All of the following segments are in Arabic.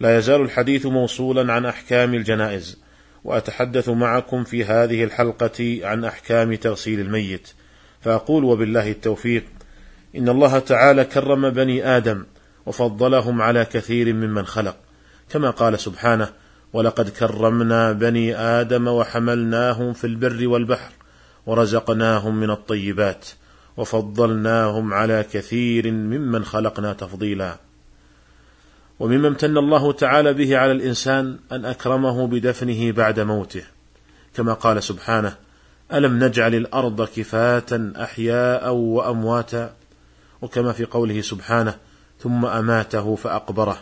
لا يزال الحديث موصولا عن أحكام الجنائز وأتحدث معكم في هذه الحلقة عن أحكام تغسيل الميت. فأقول وبالله التوفيق إن الله تعالى كرم بني آدم وفضلهم على كثير ممن خلق. كما قال سبحانه ولقد كرمنا بني آدم وحملناهم في البر والبحر ورزقناهم من الطيبات وفضلناهم على كثير ممن خلقنا تفضيلا. ومما امتن الله تعالى به على الإنسان أن أكرمه بدفنه بعد موته. كما قال سبحانه ألم نجعل الأرض كفاه أحياء وأمواتا؟ وكما في قوله سبحانه ثم أماته فأقبره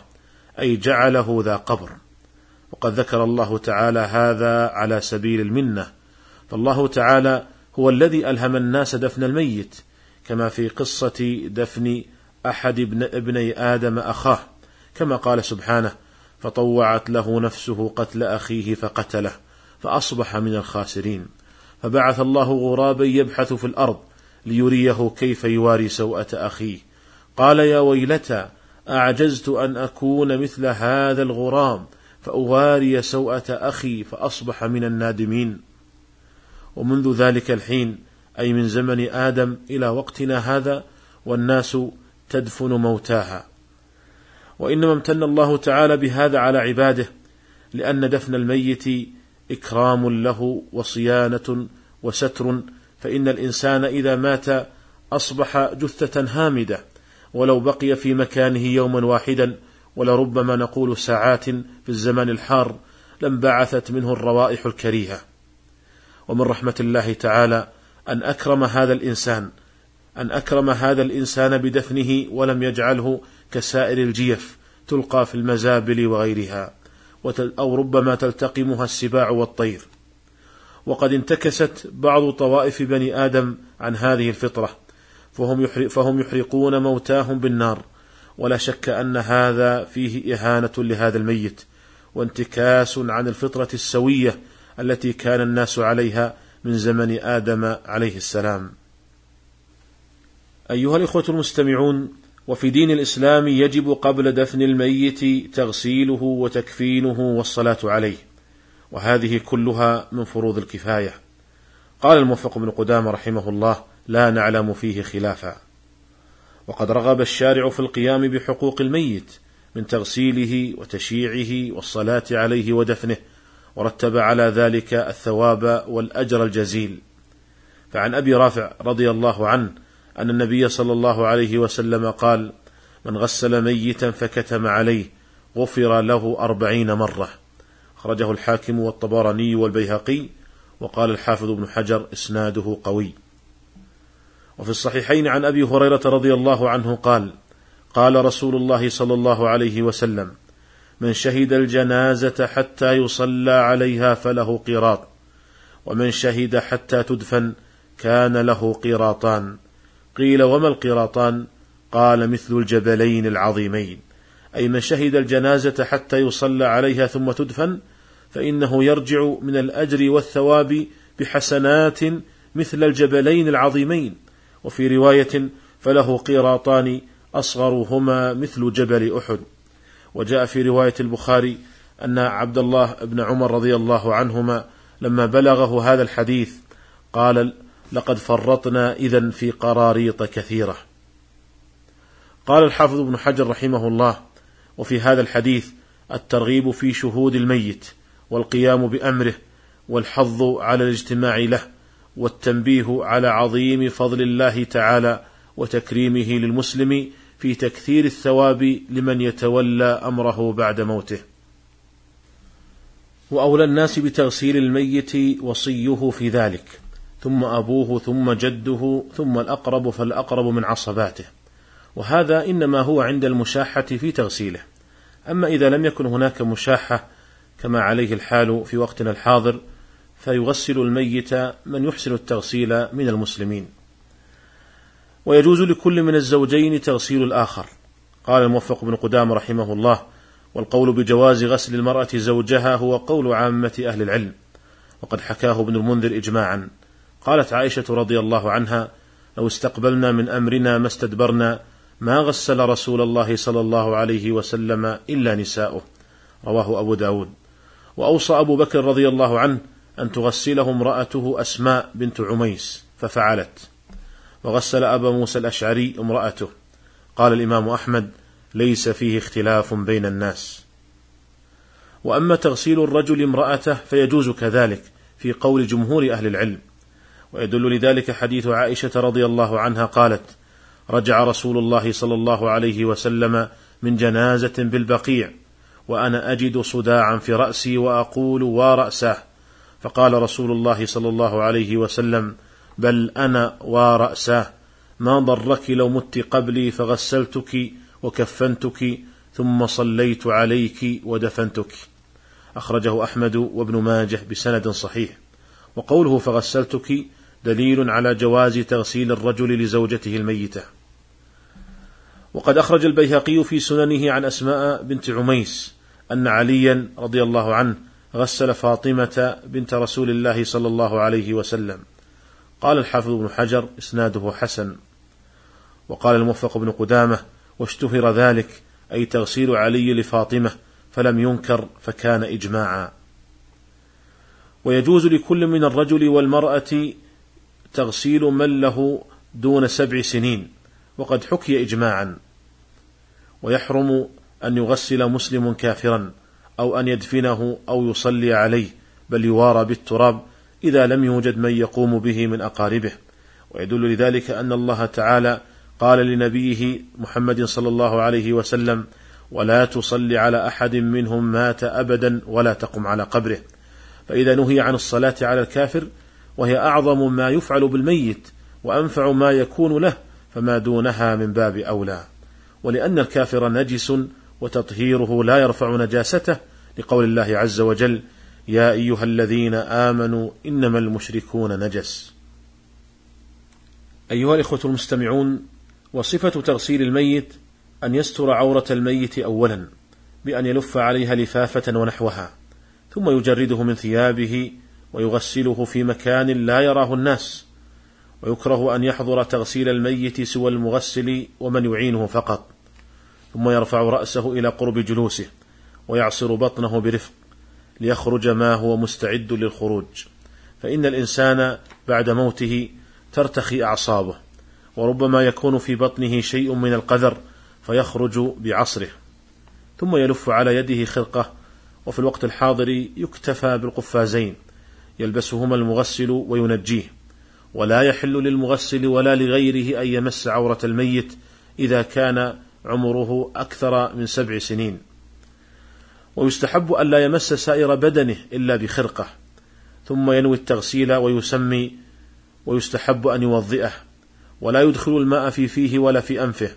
أي جعله ذا قبر. وقد ذكر الله تعالى هذا على سبيل المنة. فالله تعالى هو الذي ألهم الناس دفن الميت كما في قصة دفن أحد ابن ابني آدم أخاه. كما قال سبحانه فطوعت له نفسه قتل أخيه فقتله فأصبح من الخاسرين. فبعث الله غرابا يبحث في الأرض ليريه كيف يواري سوءة أخيه. قال يا ويلتى أعجزت أن أكون مثل هذا الغرام فأواري سوءة أخي فأصبح من النادمين. ومنذ ذلك الحين أي من زمن آدم إلى وقتنا هذا والناس تدفن موتاها. وإنما امتن الله تعالى بهذا على عباده لأن دفن الميت إكرام له وصيانة وستر فإن الإنسان إذا مات أصبح جثة هامدة ولو بقي في مكانه يوما واحدا ولربما نقول ساعات في الزمان الحار لم بعثت منه الروائح الكريهة. ومن رحمة الله تعالى أن أكرم هذا الإنسان أن أكرم هذا الإنسان بدفنه ولم يجعله كسائر الجيف تلقى في المزابل وغيرها أو ربما تلتقمها السباع والطير. وقد انتكست بعض طوائف بني آدم عن هذه الفطرة فهم, فهم يحرقون موتاهم بالنار ولا شك أن هذا فيه إهانة لهذا الميت وانتكاس عن الفطرة السوية التي كان الناس عليها من زمن آدم عليه السلام. أيها الإخوة المستمعون وفي دين الإسلام يجب قبل دفن الميت تغسيله وتكفينه والصلاة عليه. وهذه كلها من فروض الكفاية. قال الموفق بن قدامة رحمه الله لا نعلم فيه خلافا. وقد رغب الشارع في القيام بحقوق الميت من تغسيله وتشييعه والصلاة عليه ودفنه ورتب على ذلك الثواب والأجر الجزيل. فعن أبي رافع رضي الله عنه أن النبي صلى الله عليه وسلم قال من غسل ميتا فكتم عليه غفر له أربعين مرة. أخرجه الحاكم والطبراني والبيهقي وقال الحافظ ابن حجر إسناده قوي. وفي الصحيحين عن أبي هريرة رضي الله عنه قال قال رسول الله صلى الله عليه وسلم من شهد الجنازة حتى يصلى عليها فله قيراط ومن شهد حتى تدفن كان له قيراطان قيل وما القراطان؟ قال مثل الجبلين العظيمين. أي من شهد الجنازة حتى يصلى عليها ثم تدفن فإنه يرجع من الأجر والثواب بحسنات مثل الجبلين العظيمين. وفي رواية فله قيراطان أصغرهما مثل جبل أحد. وجاء في رواية البخاري أن عبد الله بن عمر رضي الله عنهما لما بلغه هذا الحديث قال لقد فرطنا إذا في قراريط كثيرة. قال الحافظ ابن حجر رحمه الله: وفي هذا الحديث الترغيب في شهود الميت والقيام بأمره والحظ على الاجتماع له والتنبيه على عظيم فضل الله تعالى وتكريمه للمسلم في تكثير الثواب لمن يتولى أمره بعد موته. وأولى الناس بتغسيل الميت وصيه في ذلك ثم أبوه ثم جده ثم الأقرب فالأقرب من عصباته. وهذا إنما هو عند المشاحة في تغسيله. أما إذا لم يكن هناك مشاحة كما عليه الحال في وقتنا الحاضر فيغسل الميت من يحسن التغسيل من المسلمين. ويجوز لكل من الزوجين تغسيل الآخر. قال الموفق بن قدام رحمه الله والقول بجواز غسل المرأة زوجها هو قول عامة أهل العلم. وقد حكاه ابن المنذر إجماعا. قالت عائشة رضي الله عنها لو استقبلنا من أمرنا ما استدبرنا ما غسل رسول الله صلى الله عليه وسلم إلا نساؤه. رواه أبو داود. وأوصى أبو بكر رضي الله عنه أن تغسله امرأته أسماء بنت عميس ففعلت. وغسل أبا موسى الأشعري امرأته. قال الإمام أحمد ليس فيه اختلاف بين الناس. وأما تغسيل الرجل امرأته فيجوز كذلك في قول جمهور أهل العلم. ويدل لذلك حديث عائشة رضي الله عنها قالت رجع رسول الله صلى الله عليه وسلم من جنازة بالبقيع وأنا أجد صداعا في رأسي وأقول ورأسه فقال رسول الله صلى الله عليه وسلم بل أنا ورأساه ما ضرك لو مت قبلي فغسلتك وكفنتك ثم صليت عليك ودفنتك أخرجه أحمد وابن ماجه بسند صحيح وقوله فغسلتك دليل على جواز تغسيل الرجل لزوجته الميتة. وقد أخرج البيهقي في سننه عن أسماء بنت عميس أن عليا رضي الله عنه غسل فاطمة بنت رسول الله صلى الله عليه وسلم. قال الحافظ بن حجر إسناده حسن. وقال الموفق بن قدامة واشتهر ذلك أي تغسيل علي لفاطمة فلم ينكر فكان إجماعا. ويجوز لكل من الرجل والمرأة تغسيل من له دون سبع سنين وقد حكي إجماعا. ويحرم أن يغسل مسلم كافرا أو أن يدفنه أو يصلي عليه بل يوارى بالتراب إذا لم يوجد من يقوم به من أقاربه. ويدل لذلك أن الله تعالى قال لنبيه محمد صلى الله عليه وسلم ولا تصل على أحد منهم مات أبدا ولا تقم على قبره. فإذا نهي عن الصلاة على الكافر وهي أعظم ما يفعل بالميت وأنفع ما يكون له فما دونها من باب أولى. ولأن الكافر نجس وتطهيره لا يرفع نجاسته لقول الله عز وجل يا أيها الذين آمنوا إنما المشركون نجس. أيها الإخوة المستمعون وصفة تغسيل الميت أن يستر عورة الميت اولا بأن يلف عليها لفافة ونحوها ثم يجرده من ثيابه ويغسله في مكان لا يراه الناس ويكره أن يحضر تغسيل الميت سوى المغسل ومن يعينه فقط ثم يرفع رأسه إلى قرب جلوسه ويعصر بطنه برفق ليخرج ما هو مستعد للخروج. فإن الإنسان بعد موته ترتخي أعصابه وربما يكون في بطنه شيء من القذر فيخرج بعصره. ثم يلف على يده خرقة وفي الوقت الحاضر يكتفى بالقفازين. يلبسهما المغسل وينجيه. ولا يحل للمغسل ولا لغيره أن يمس عورة الميت إذا كان عمره أكثر من سبع سنين. ويستحب ألا يمس سائر بدنه إلا بخرقة. ثم ينوي التغسيل ويسمي ويستحب أن يوضئه. ولا يدخل الماء في فيه ولا في أنفه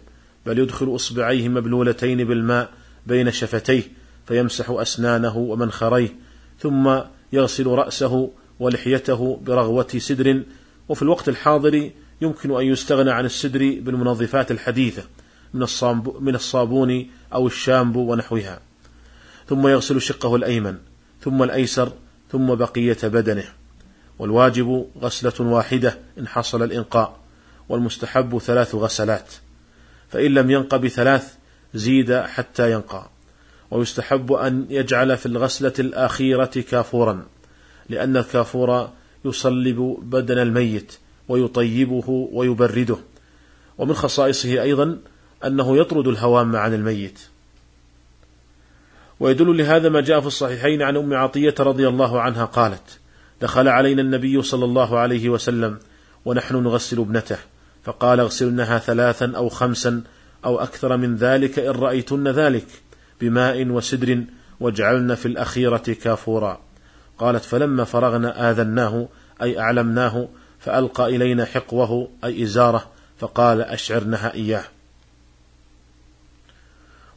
بل يدخل إصبعيه مبلولتين بالماء بين شفتيه فيمسح أسنانه ومنخريه ثم يغسل رأسه ولحيته برغوة سدر وفي الوقت الحاضر يمكن أن يستغنى عن السدر بالمنظفات الحديثة من الصابون أو الشامبو ونحوها. ثم يغسل شقه الأيمن ثم الأيسر ثم بقية بدنه. والواجب غسلة واحدة إن حصل الإنقاء والمستحب ثلاث غسلات. فإن لم ينق بثلاث زيد حتى ينقى. ويستحب أن يجعل في الغسلة الأخيرة كافورا لأن الكافور يصلب بدن الميت ويطيبه ويبرده. ومن خصائصه أيضا أنه يطرد الهوام عن الميت. ويدل لهذا ما جاء في الصحيحين عن أم عطية رضي الله عنها قالت: دخل علينا النبي صلى الله عليه وسلم ونحن نغسل ابنته فقال اغسلنها ثلاثا أو خمسا أو أكثر من ذلك إن رأيتن ذلك. بماء وسدر واجعلن في الأخيرة كافورا. قالت فلما فرغنا آذناه أي أعلمناه فألقى إلينا حقوه أي إزاره فقال اشعرنها إياه.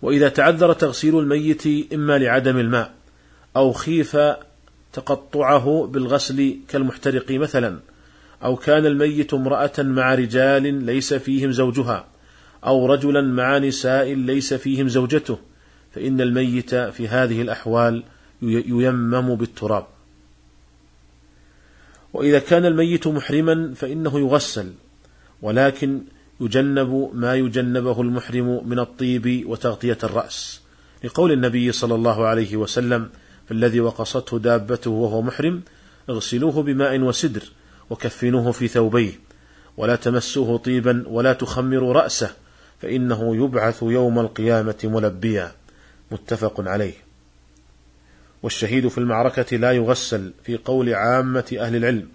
وإذا تعذر تغسيل الميت إما لعدم الماء أو خيف تقطعه بالغسل كالمحترق مثلا أو كان الميت امرأة مع رجال ليس فيهم زوجها أو رجلا مع نساء ليس فيهم زوجته فإن الميت في هذه الأحوال ييمم بالتراب. وإذا كان الميت محرما فإنه يغسل ولكن يجنب ما يجنبه المحرم من الطيب وتغطية الرأس. لقول النبي صلى الله عليه وسلم فالذي وقصته دابته وهو محرم اغسلوه بماء وسدر وكفنوه في ثوبيه ولا تمسوه طيبا ولا تخمروا رأسه فإنه يبعث يوم القيامة ملبيا. متفق عليه. والشهيد في المعركة لا يغسل في قول عامة أهل العلم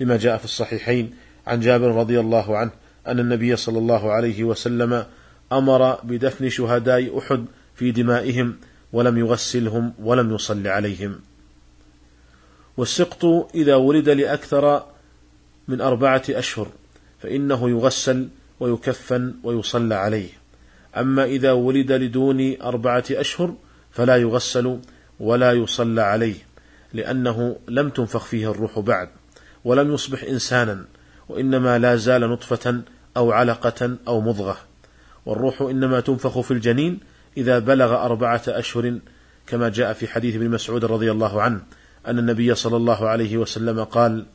لما جاء في الصحيحين عن جابر رضي الله عنه أن النبي صلى الله عليه وسلم أمر بدفن شهداء أحد في دمائهم ولم يغسلهم ولم يصل عليهم. والسقط إذا ولد لأكثر من أربعة أشهر فإنه يغسل ويكفن ويصلى عليه. أما إذا ولد لدون أربعة أشهر فلا يغسل ولا يصلى عليه لأنه لم تنفخ فيه الروح بعد ولم يصبح إنسانا وإنما لا زال نطفة أو علقة أو مضغة والروح إنما تنفخ في الجنين إذا بلغ أربعة أشهر كما جاء في حديث ابن مسعود رضي الله عنه أن النبي صلى الله عليه وسلم قال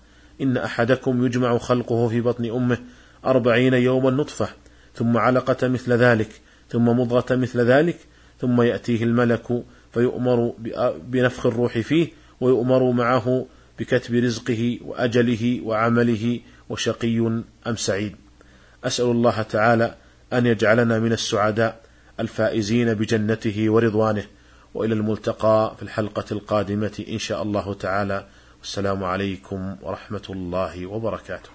إن أحدكم يجمع خلقه في بطن أمه أربعين يوما نطفة ثم علقة مثل ذلك ثم مضغة مثل ذلك ثم يأتيه الملك فيؤمر بنفخ الروح فيه ويؤمر معه بكتب رزقه وأجله وعمله وشقي أم سعيد. أسأل الله تعالى أن يجعلنا من السعداء الفائزين بجنته ورضوانه وإلى الملتقى في الحلقة القادمة إن شاء الله تعالى. والسلام عليكم ورحمة الله وبركاته.